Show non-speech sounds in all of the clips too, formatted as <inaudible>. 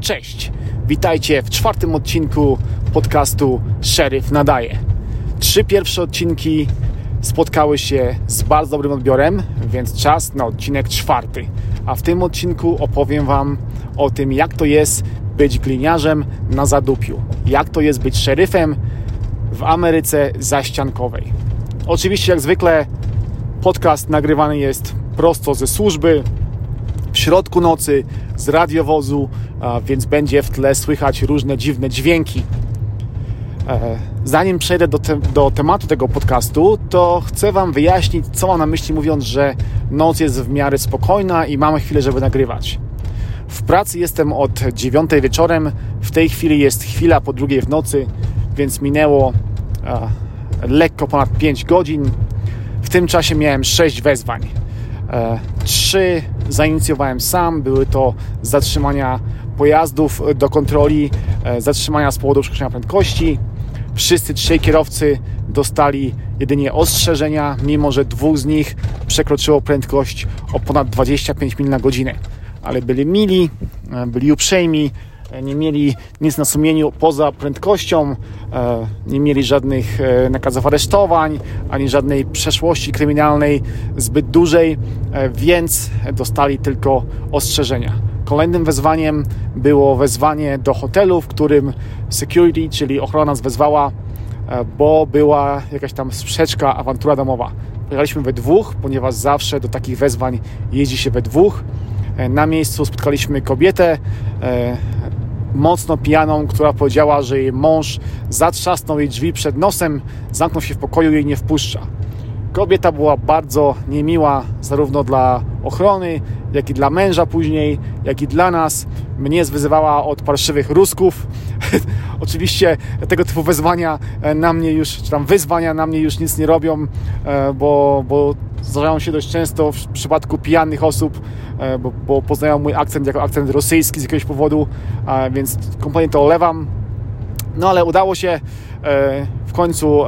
Cześć, witajcie w czwartym odcinku podcastu Szeryf Nadaje. Trzy pierwsze odcinki spotkały się z bardzo dobrym odbiorem, więc czas na odcinek czwarty. A w tym odcinku opowiem Wam o tym, jak to jest być gliniarzem na zadupiu, jak to jest być szeryfem w Ameryce zaściankowej. Oczywiście, jak zwykle, podcast nagrywany jest prosto ze służby, w środku nocy, z radiowozu, więc będzie w tle słychać różne dziwne dźwięki. E, zanim przejdę do, te, do tematu tego podcastu, to chcę Wam wyjaśnić, co mam na myśli, mówiąc, że noc jest w miarę spokojna i mamy chwilę, żeby nagrywać. W pracy jestem od 9 wieczorem, w tej chwili jest chwila po drugiej w nocy, więc minęło e, lekko ponad 5 godzin. W tym czasie miałem 6 wezwań. E, trzy zainicjowałem sam, były to zatrzymania pojazdów do kontroli, e, zatrzymania z powodu przekroczenia prędkości. Wszyscy trzej kierowcy dostali jedynie ostrzeżenia, mimo że dwóch z nich przekroczyło prędkość o ponad 25 mil na godzinę. Ale byli mili, e, byli uprzejmi, nie mieli nic na sumieniu poza prędkością, e, nie mieli żadnych e, nakazów aresztowań, ani żadnej przeszłości kryminalnej zbyt dużej, e, więc dostali tylko ostrzeżenia. Kolejnym wezwaniem było wezwanie do hotelu, w którym security, czyli ochrona nas wezwała, bo była jakaś tam sprzeczka, awantura domowa. Pojechaliśmy we dwóch, ponieważ zawsze do takich wezwań jeździ się we dwóch. Na miejscu spotkaliśmy kobietę, mocno pijaną, która powiedziała, że jej mąż zatrzasnął jej drzwi przed nosem, zamknął się w pokoju i jej nie wpuszcza. Kobieta była bardzo niemiła zarówno dla ochrony, jak i dla męża później, jak i dla nas. Mnie zwyzywała od parszywych Rusków. <laughs> Oczywiście tego typu wezwania na mnie już, czy tam wyzwania na mnie już nic nie robią, e, bo, bo zdarzają się dość często w przypadku pijanych osób, e, bo, bo poznają mój akcent jako akcent rosyjski z jakiegoś powodu, więc kompletnie to olewam. No ale udało się e, w końcu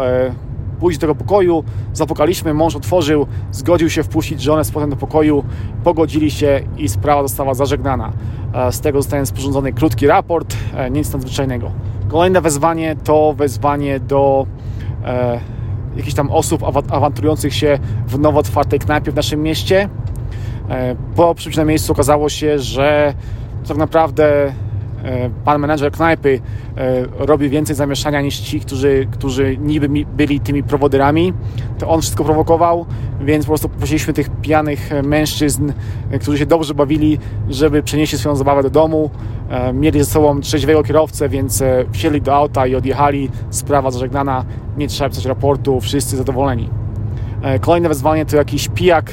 pójść do tego pokoju, zapukaliśmy, mąż otworzył, zgodził się wpuścić żonę z potem do pokoju, pogodzili się i sprawa została zażegnana. Z tego został sporządzony krótki raport, nic nadzwyczajnego. Kolejne wezwanie to wezwanie do jakichś tam osób awanturujących się w nowo otwartej knajpie w naszym mieście. E, po przybyciu na miejscu okazało się, że tak naprawdę E, pan menedżer knajpy e, robi więcej zamieszania niż ci, którzy, którzy niby byli tymi prowoderami. To on wszystko prowokował, więc po prostu poprosiliśmy tych pijanych mężczyzn, e, którzy się dobrze bawili, żeby przenieśli swoją zabawę do domu. Mieli ze sobą trzeźwego kierowcę, więc wsiedli do auta i odjechali. Sprawa zażegnana, nie trzeba pisać raportu, wszyscy zadowoleni. Kolejne wezwanie to jakiś pijak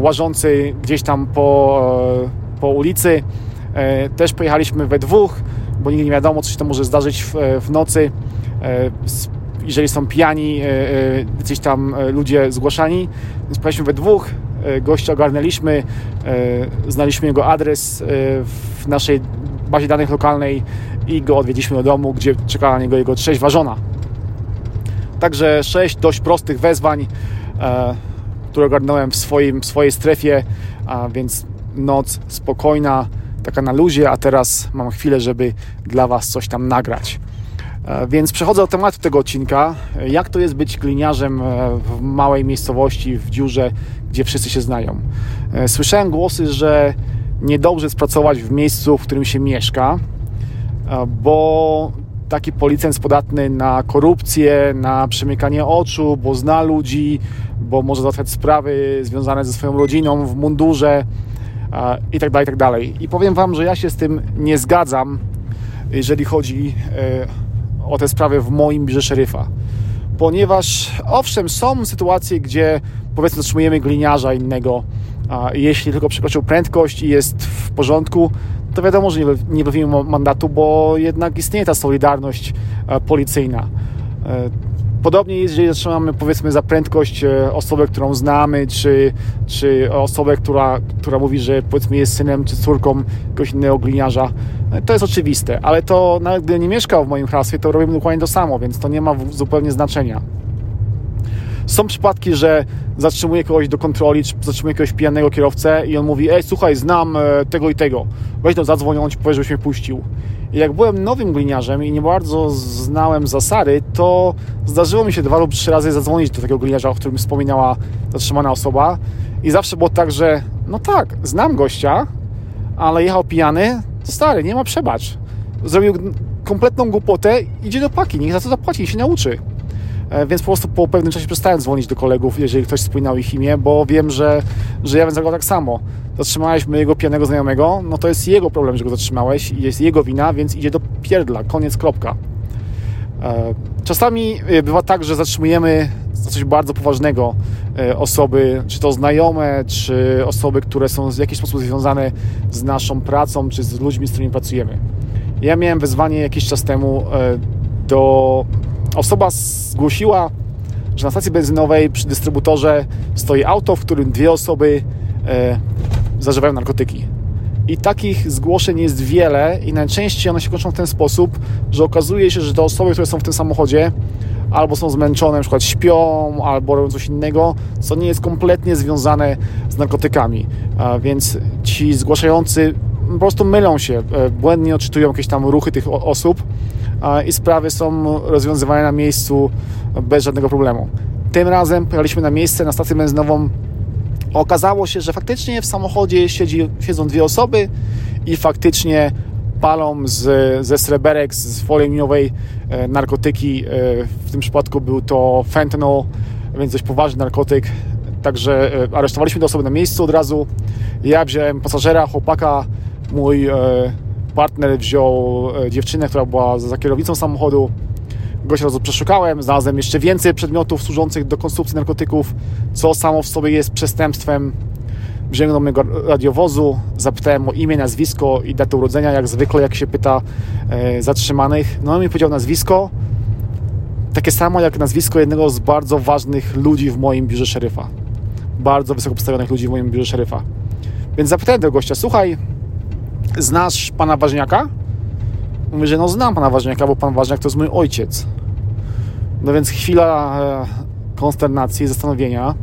łażący gdzieś tam po, po ulicy E, też pojechaliśmy we dwóch, bo nigdy nie wiadomo, co się to może zdarzyć w, e, w nocy. E, jeżeli są pijani, gdzieś tam ludzie zgłaszani. Więc pojechaliśmy we dwóch, gościa ogarnęliśmy, znaliśmy jego adres w naszej bazie danych lokalnej i go odwiedziliśmy do domu, gdzie czekała na niego jego trzeźwa żona. Także sześć dość prostych wezwań, które ogarnąłem w, swoim, w swojej strefie, a więc noc spokojna, taka na luzie, a teraz mam chwilę, żeby dla Was coś tam nagrać. E, więc przechodzę do tematu tego odcinka. Jak to jest być gliniarzem e, w małej miejscowości, w dziurze, gdzie wszyscy się znają? E, słyszałem głosy, że niedobrze jest pracować w miejscu, w którym się mieszka, bo taki policjant jest podatny na korupcję, na przymykanie oczu, bo zna ludzi, bo może załatwiać sprawy związane ze swoją rodziną w mundurze i tak dalej, i tak dalej. I powiem Wam, że ja się z tym nie zgadzam, jeżeli chodzi e, o te sprawy w moim biurze szeryfa. Ponieważ owszem, są sytuacje, gdzie powiedzmy zatrzymujemy gliniarza innego, jeśli tylko przekroczył prędkość i jest w porządku, to wiadomo, że nie, bawimy mandatu, bo jednak istnieje ta solidarność e, policyjna. Podobnie jest, jeżeli zatrzymamy powiedzmy za prędkość e, osobę, którą znamy, czy, czy osobę, która, która mówi, że powiedzmy jest synem czy córką jakiegoś innego gliniarza. E, to jest oczywiste, ale to nawet gdy nie mieszkał w moim hrabstwie, to robimy dokładnie to samo, więc to nie ma zupełnie znaczenia. Są przypadki, że zatrzymuje kogoś do kontroli, czy zatrzymuje jakiegoś pijanego kierowcę i on mówi, ej, słuchaj, znam e, tego i tego, weź to zadzwoń, on ci powie, żebyś mnie puścił. I jak byłem nowym gliniarzem i nie bardzo znałem zasady, to zdarzyło mi się dwa lub trzy razy zadzwonić do takiego gliniarza, o którym wspominała zatrzymana osoba i zawsze było tak, że no tak, znam gościa, ale jechał pijany, stary, nie ma przebacz. Zrobił kompletną głupotę, idzie do paki, niech za to zapłaci i się nauczy. E, więc po prostu po pewnym czasie przestałem dzwonić do kolegów, jeżeli ktoś wspominał ich imię, bo wiem, że, że ja bym zagrał tak samo. Zatrzymałeś mojego pijanego znajomego, no to jest jego problem, że go zatrzymałeś i jest jego wina, więc idzie do pierdla, koniec, kropka. E, czasami e, bywa tak, że zatrzymujemy za coś bardzo poważnego osoby, czy to znajome, czy osoby, które są w jakiś sposób związane z naszą pracą, czy z ludźmi, z którymi pracujemy. Ja miałem wezwanie jakiś czas temu do osoba zgłosiła, że na stacji benzynowej przy dystrybutorze stoi auto, w którym dwie osoby e, zażywają narkotyki. I takich zgłoszeń jest wiele i najczęściej one się kończą w ten sposób, że okazuje się, że te osoby, które są w tym samochodzie albo są zmęczone, na przykład śpią, albo robią coś innego, co nie jest kompletnie związane z narkotykami. Więc ci zgłaszający po prostu mylą się, e, błędnie odczytują jakieś tam ruchy tych osób i sprawy są rozwiązywane na miejscu bez żadnego problemu. Tym razem pojechaliśmy na miejsce, na stację benzynową. Okazało się, że faktycznie w samochodzie siedzi, siedzą dwie osoby i faktycznie palą z, ze sreberek, z folii miniowej e, narkotyki. E, w tym przypadku był to fentanyl, więc dość poważny narkotyk. Także e, aresztowaliśmy te osoby na miejscu od razu. Ja wziąłem pasażera, chłopaka, mój partner wziął e, dziewczynę, która była za kierownicą samochodu. Go się razu przeszukałem, znalazłem jeszcze więcej przedmiotów służących do konsumpcji narkotyków, co samo w sobie jest przestępstwem. Wziąłem do mojego radiowozu, zapytałem o imię, nazwisko i datę urodzenia, jak zwykle, jak się pyta e, zatrzymanych. No on mi powiedział nazwisko, takie samo jak nazwisko jednego z bardzo ważnych ludzi w moim biurze szeryfa. Bardzo wysoko postawionych ludzi w moim biurze szeryfa. Więc zapytałem tego gościa, słuchaj, znasz pana Ważniaka? Mówi, że no znam pana Ważniaka, bo pan Ważniak to jest mój ojciec. No więc chwila e, konsternacji, zastanowienia.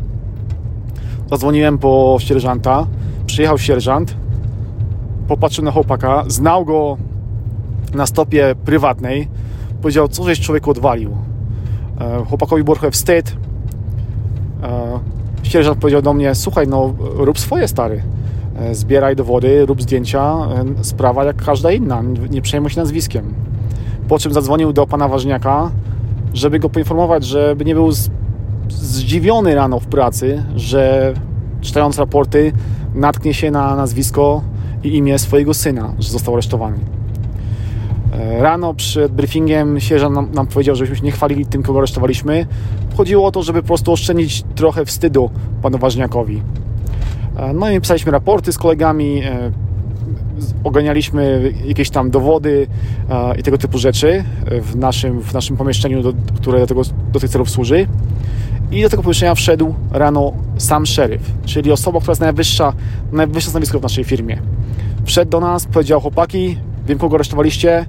Zadzwoniłem po sierżanta. Przyjechał sierżant. Popatrzył na chłopaka. Znał go na stopie prywatnej. Powiedział, co żeś człowieku odwalił. E, chłopakowi było trochę wstyd. E, sierżant powiedział do mnie, słuchaj, no rób swoje, stary zbieraj dowody, rób zdjęcia, e, sprawa jak każda inna, nie przejmuj się nazwiskiem. Po czym zadzwonił do pana Ważniaka, żeby go poinformować, żeby nie był zdziwiony rano w pracy, że czytając raporty natknie się na nazwisko i imię swojego syna, że został aresztowany. E, rano przed briefingiem sierżant nam, nam, powiedział, żebyśmy się nie chwalili tym, kogo aresztowaliśmy. Chodziło o to, żeby po prostu oszczędzić trochę wstydu panu Ważniakowi. E, no i pisaliśmy raporty z kolegami, e, oganialiśmy jakieś tam dowody e, i tego typu rzeczy w naszym, w naszym pomieszczeniu, do, które do, tego, do tych celów służy. I do tego pomieszczenia wszedł rano sam szeryf, czyli osoba, która jest najwyższa, najwyższe stanowisko w naszej firmie. Wszedł do nas, powiedział chłopaki, wiem kogo aresztowaliście,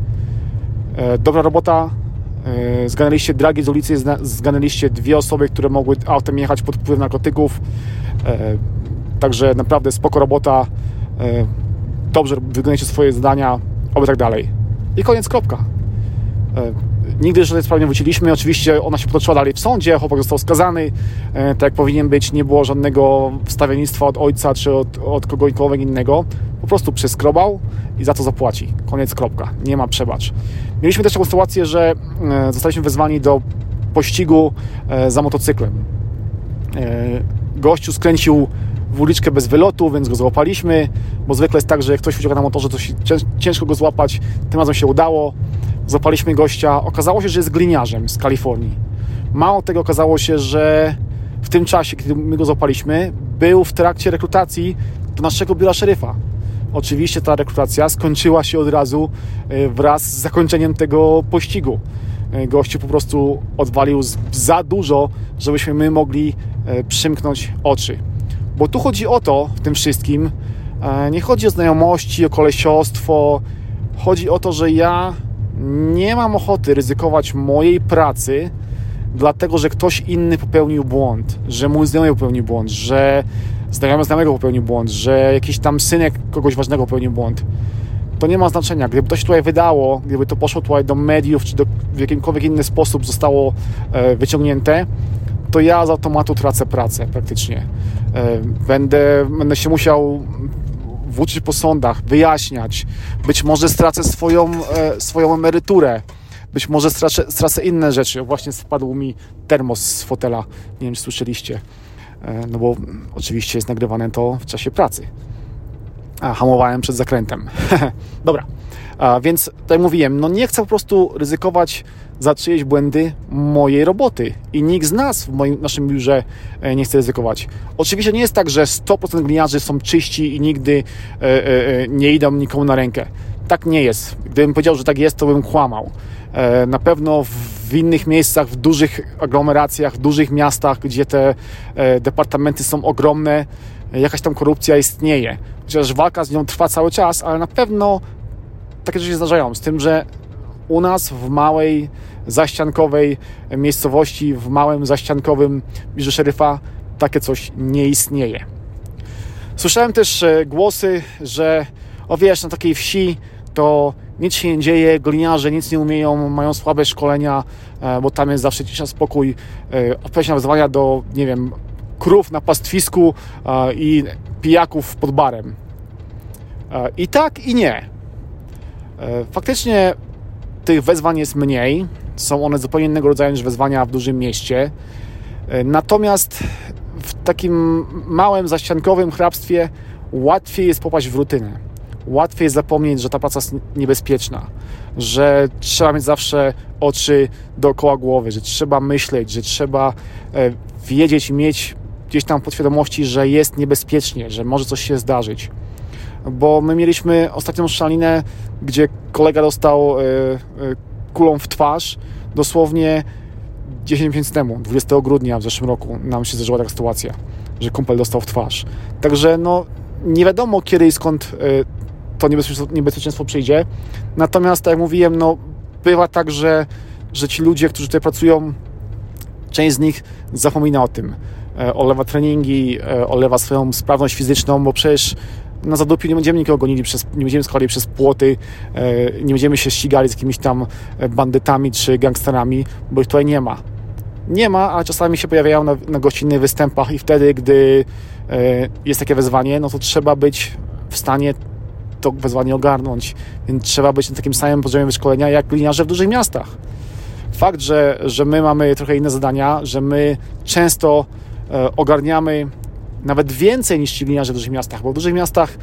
dobra robota, zganęliście dragi z ulicy, zganęliście dwie osoby, które mogły autem jechać pod wpływem narkotyków, Także naprawdę spoko robota, e, dobrze wykonujecie swoje zadania, oby tak dalej. I koniec, kropka. E, nigdy żadnej sprawy nie wróciliśmy. Oczywiście ona się potoczyła dalej w sądzie, chłopak został skazany, e, tak jak powinien być. Nie było żadnego wstawiennictwa od ojca czy od, od kogokolwiek innego. Po prostu przeskrobał i za to zapłaci. Koniec, kropka. Nie ma przebacz. Mieliśmy też taką sytuację, że zostaliśmy wezwani do pościgu za motocyklem. Gościu skręcił w uliczkę bez wylotu, więc go złapaliśmy, bo zwykle jest tak, że jak ktoś ucieka na motorze, to ciężko go złapać. Tym razem się udało. Złapaliśmy gościa. Okazało się, że jest gliniarzem z Kalifornii. Mało tego okazało się, że w tym czasie, kiedy my go złapaliśmy, był w trakcie rekrutacji do naszego biura szeryfa. Oczywiście ta rekrutacja skończyła się od razu e, wraz z zakończeniem tego pościgu. E, gościu po prostu odwalił za dużo, żebyśmy my mogli e, przymknąć oczy. Bo tu chodzi o to w tym wszystkim, e, nie chodzi o znajomości, o kolesiostwo, chodzi o to, że ja nie mam ochoty ryzykować mojej pracy dlatego że ktoś inny popełnił błąd, że mój znajomy popełnił błąd, że znajomy znajomego popełnił błąd, że jakiś tam synek kogoś ważnego popełnił błąd. To nie ma znaczenia. Gdyby to się tutaj wydało, gdyby to poszło tutaj do mediów, czy do, w jakimkolwiek inny sposób zostało e, wyciągnięte, to ja z automatu tracę pracę praktycznie. E, będę, będę się musiał włóczyć po sądach, wyjaśniać. Być może stracę swoją, e, swoją emeryturę. Być może stracę, stracę inne rzeczy. Właśnie spadł mi termos z fotela. Nie wiem, czy słyszeliście. E, no bo oczywiście jest nagrywane to w czasie pracy. A, hamowałem przed zakrętem. <laughs> Dobra. A, więc tutaj mówiłem, no nie chcę po prostu ryzykować za czyjeś błędy mojej roboty. I nikt z nas w moim, naszym biurze e, nie chce ryzykować. Oczywiście nie jest tak, że 100% gliniarzy są czyści i nigdy e, e, nie idą nikomu na rękę. Tak nie jest. Gdybym powiedział, że tak jest, to bym kłamał. Na pewno w innych miejscach, w dużych aglomeracjach, w dużych miastach, gdzie te departamenty są ogromne, jakaś tam korupcja istnieje. Chociaż walka z nią trwa cały czas, ale na pewno takie rzeczy się zdarzają. Z tym, że u nas w małej, zaściankowej miejscowości, w małym, zaściankowym biurze szeryfa takie coś nie istnieje. Słyszałem też e, głosy, że o wiesz, na takiej wsi to nic się nie dzieje, gliniarze nic nie umieją, mają słabe szkolenia, e, bo tam jest zawsze cisza, spokój, e, odpowiedź wezwania do, nie wiem, krów na pastwisku i pijaków pod barem. I tak, i nie. Faktycznie tych wezwań jest mniej. Są one zupełnie innego rodzaju niż wezwania w dużym mieście. E, natomiast w takim małym, zaściankowym hrabstwie łatwiej jest popaść w rutynę. Łatwiej jest zapomnieć, że ta praca jest niebezpieczna, że trzeba mieć zawsze oczy dookoła głowy, że trzeba myśleć, że trzeba e, wiedzieć mieć gdzieś tam podświadomości, że jest niebezpiecznie, że może coś się zdarzyć bo my mieliśmy ostatnią szalinę, gdzie kolega dostał e, e, kulą w twarz dosłownie 10 miesięcy temu, 20 grudnia w zeszłym roku nam się zdarzyła taka sytuacja, że kumpel dostał w twarz. Także no, nie wiadomo kiedy i skąd e, to niebezpieczeństwo, niebezpieczeństwo przyjdzie. Natomiast, tak jak mówiłem, no, bywa tak, że, że ci ludzie, którzy tutaj pracują, część z nich zapomina o tym. Olewa treningi, olewa swoją sprawność fizyczną, bo przecież na zadupiu nie będziemy nikogo gonili, przez, nie będziemy składali przez płoty, e, nie będziemy się ścigali z jakimiś tam e, bandytami czy gangsterami, bo ich tutaj nie ma. Nie ma, a czasami się pojawiają na, na gościnnych występach i wtedy, gdy e, jest takie wezwanie, no to trzeba być w stanie to wezwanie ogarnąć, więc trzeba być na takim samym poziomie wyszkolenia jak liniarze w dużych miastach. Fakt, że, że my mamy trochę inne zadania, że my często ogarniamy nawet więcej niż ci gliniarze w dużych miastach, bo w dużych miastach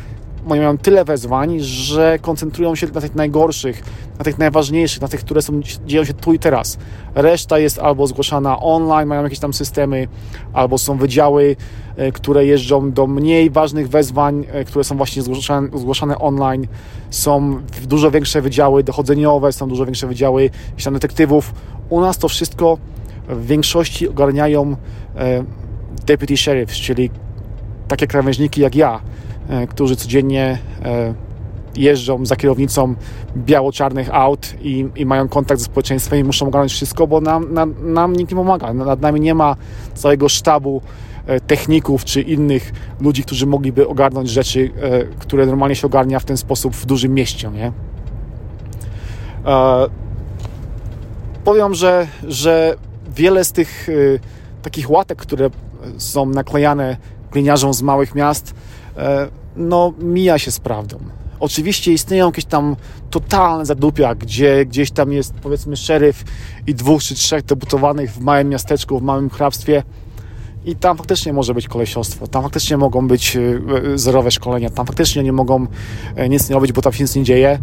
mają tyle wezwań, że koncentrują się na tych najgorszych, na tych najważniejszych, na tych, które są, dzieją się tu i teraz. Reszta jest albo zgłaszana online, mają jakieś tam systemy, albo są wydziały, e, które jeżdżą do mniej ważnych wezwań, e, które są właśnie zgłaszane, zgłaszane online. Są dużo większe wydziały dochodzeniowe, są dużo większe wydziały tam detektywów. U nas to wszystko w większości ogarniają e, deputy sheriffs, czyli takie krawężniki jak ja, e, którzy codziennie e, jeżdżą za kierownicą biało-czarnych aut i, i, mają kontakt ze społeczeństwem i muszą ogarnąć wszystko, bo nam, nam, nam nikt nie pomaga. Nad nami nie ma całego sztabu e, techników czy innych ludzi, którzy mogliby ogarnąć rzeczy, które normalnie się ogarnia w ten sposób w dużym mieście. Nie? Powiem, że, że wiele z tych takich łatek, które są naklejane gliniarzom z małych miast, e, no mija się z prawdą. Oczywiście istnieją jakieś tam totalne zadupia, gdzie gdzieś tam jest powiedzmy szeryf i dwóch czy trzech debutowanych w małym miasteczku, w małym hrabstwie i tam faktycznie może być kolesiostwo, tam faktycznie mogą być e, zerowe szkolenia, tam faktycznie nie mogą e, nic nie robić, bo tam się nic nie dzieje,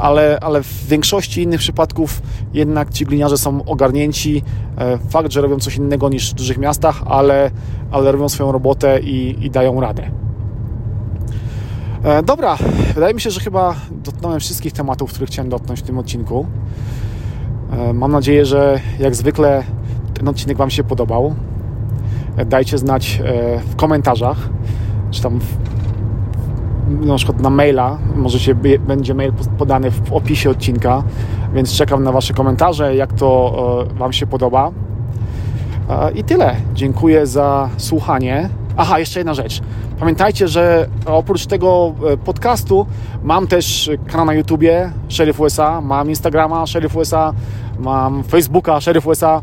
ale, ale w większości innych przypadków jednak ci gliniarze są ogarnięci. Fakt, że robią coś innego niż w dużych miastach, ale ale robią swoją robotę i, i dają radę. E, dobra, wydaje mi się, że chyba dotknąłem wszystkich tematów, których chciałem dotknąć w tym odcinku. E, mam nadzieję, że jak zwykle ten odcinek Wam się podobał. E, dajcie znać e, w komentarzach, czy tam w, na przykład na maila, możecie, będzie mail podany w opisie odcinka, więc czekam na Wasze komentarze, jak to e, Wam się podoba. I tyle. Dziękuję za słuchanie. Aha, jeszcze jedna rzecz. Pamiętajcie, że oprócz tego e, podcastu mam też kanał na YouTubie Sheriff USA, mam Instagrama Sheriff USA, mam Facebooka Sheriff USA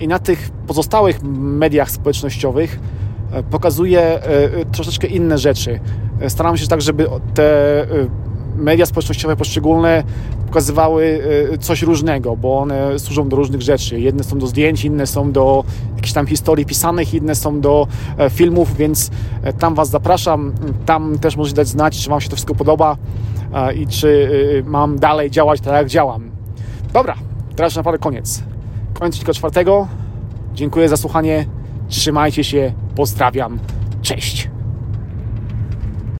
i na tych pozostałych mediach społecznościowych e, pokazuję e, troszeczkę inne rzeczy. Staram się tak, żeby te media społecznościowe poszczególne pokazywały e, coś różnego, bo one służą do różnych rzeczy. Jedne są do zdjęć, inne są do jakichś tam historii pisanych, inne są do e, filmów, więc e, tam Was zapraszam. Tam też możecie dać znać, czy Wam się to wszystko podoba i czy mam dalej działać tak, jak działam. Dobra, teraz naprawdę koniec. Tylko czwartego. Dziękuję za słuchanie. Trzymajcie się. Pozdrawiam. Cześć.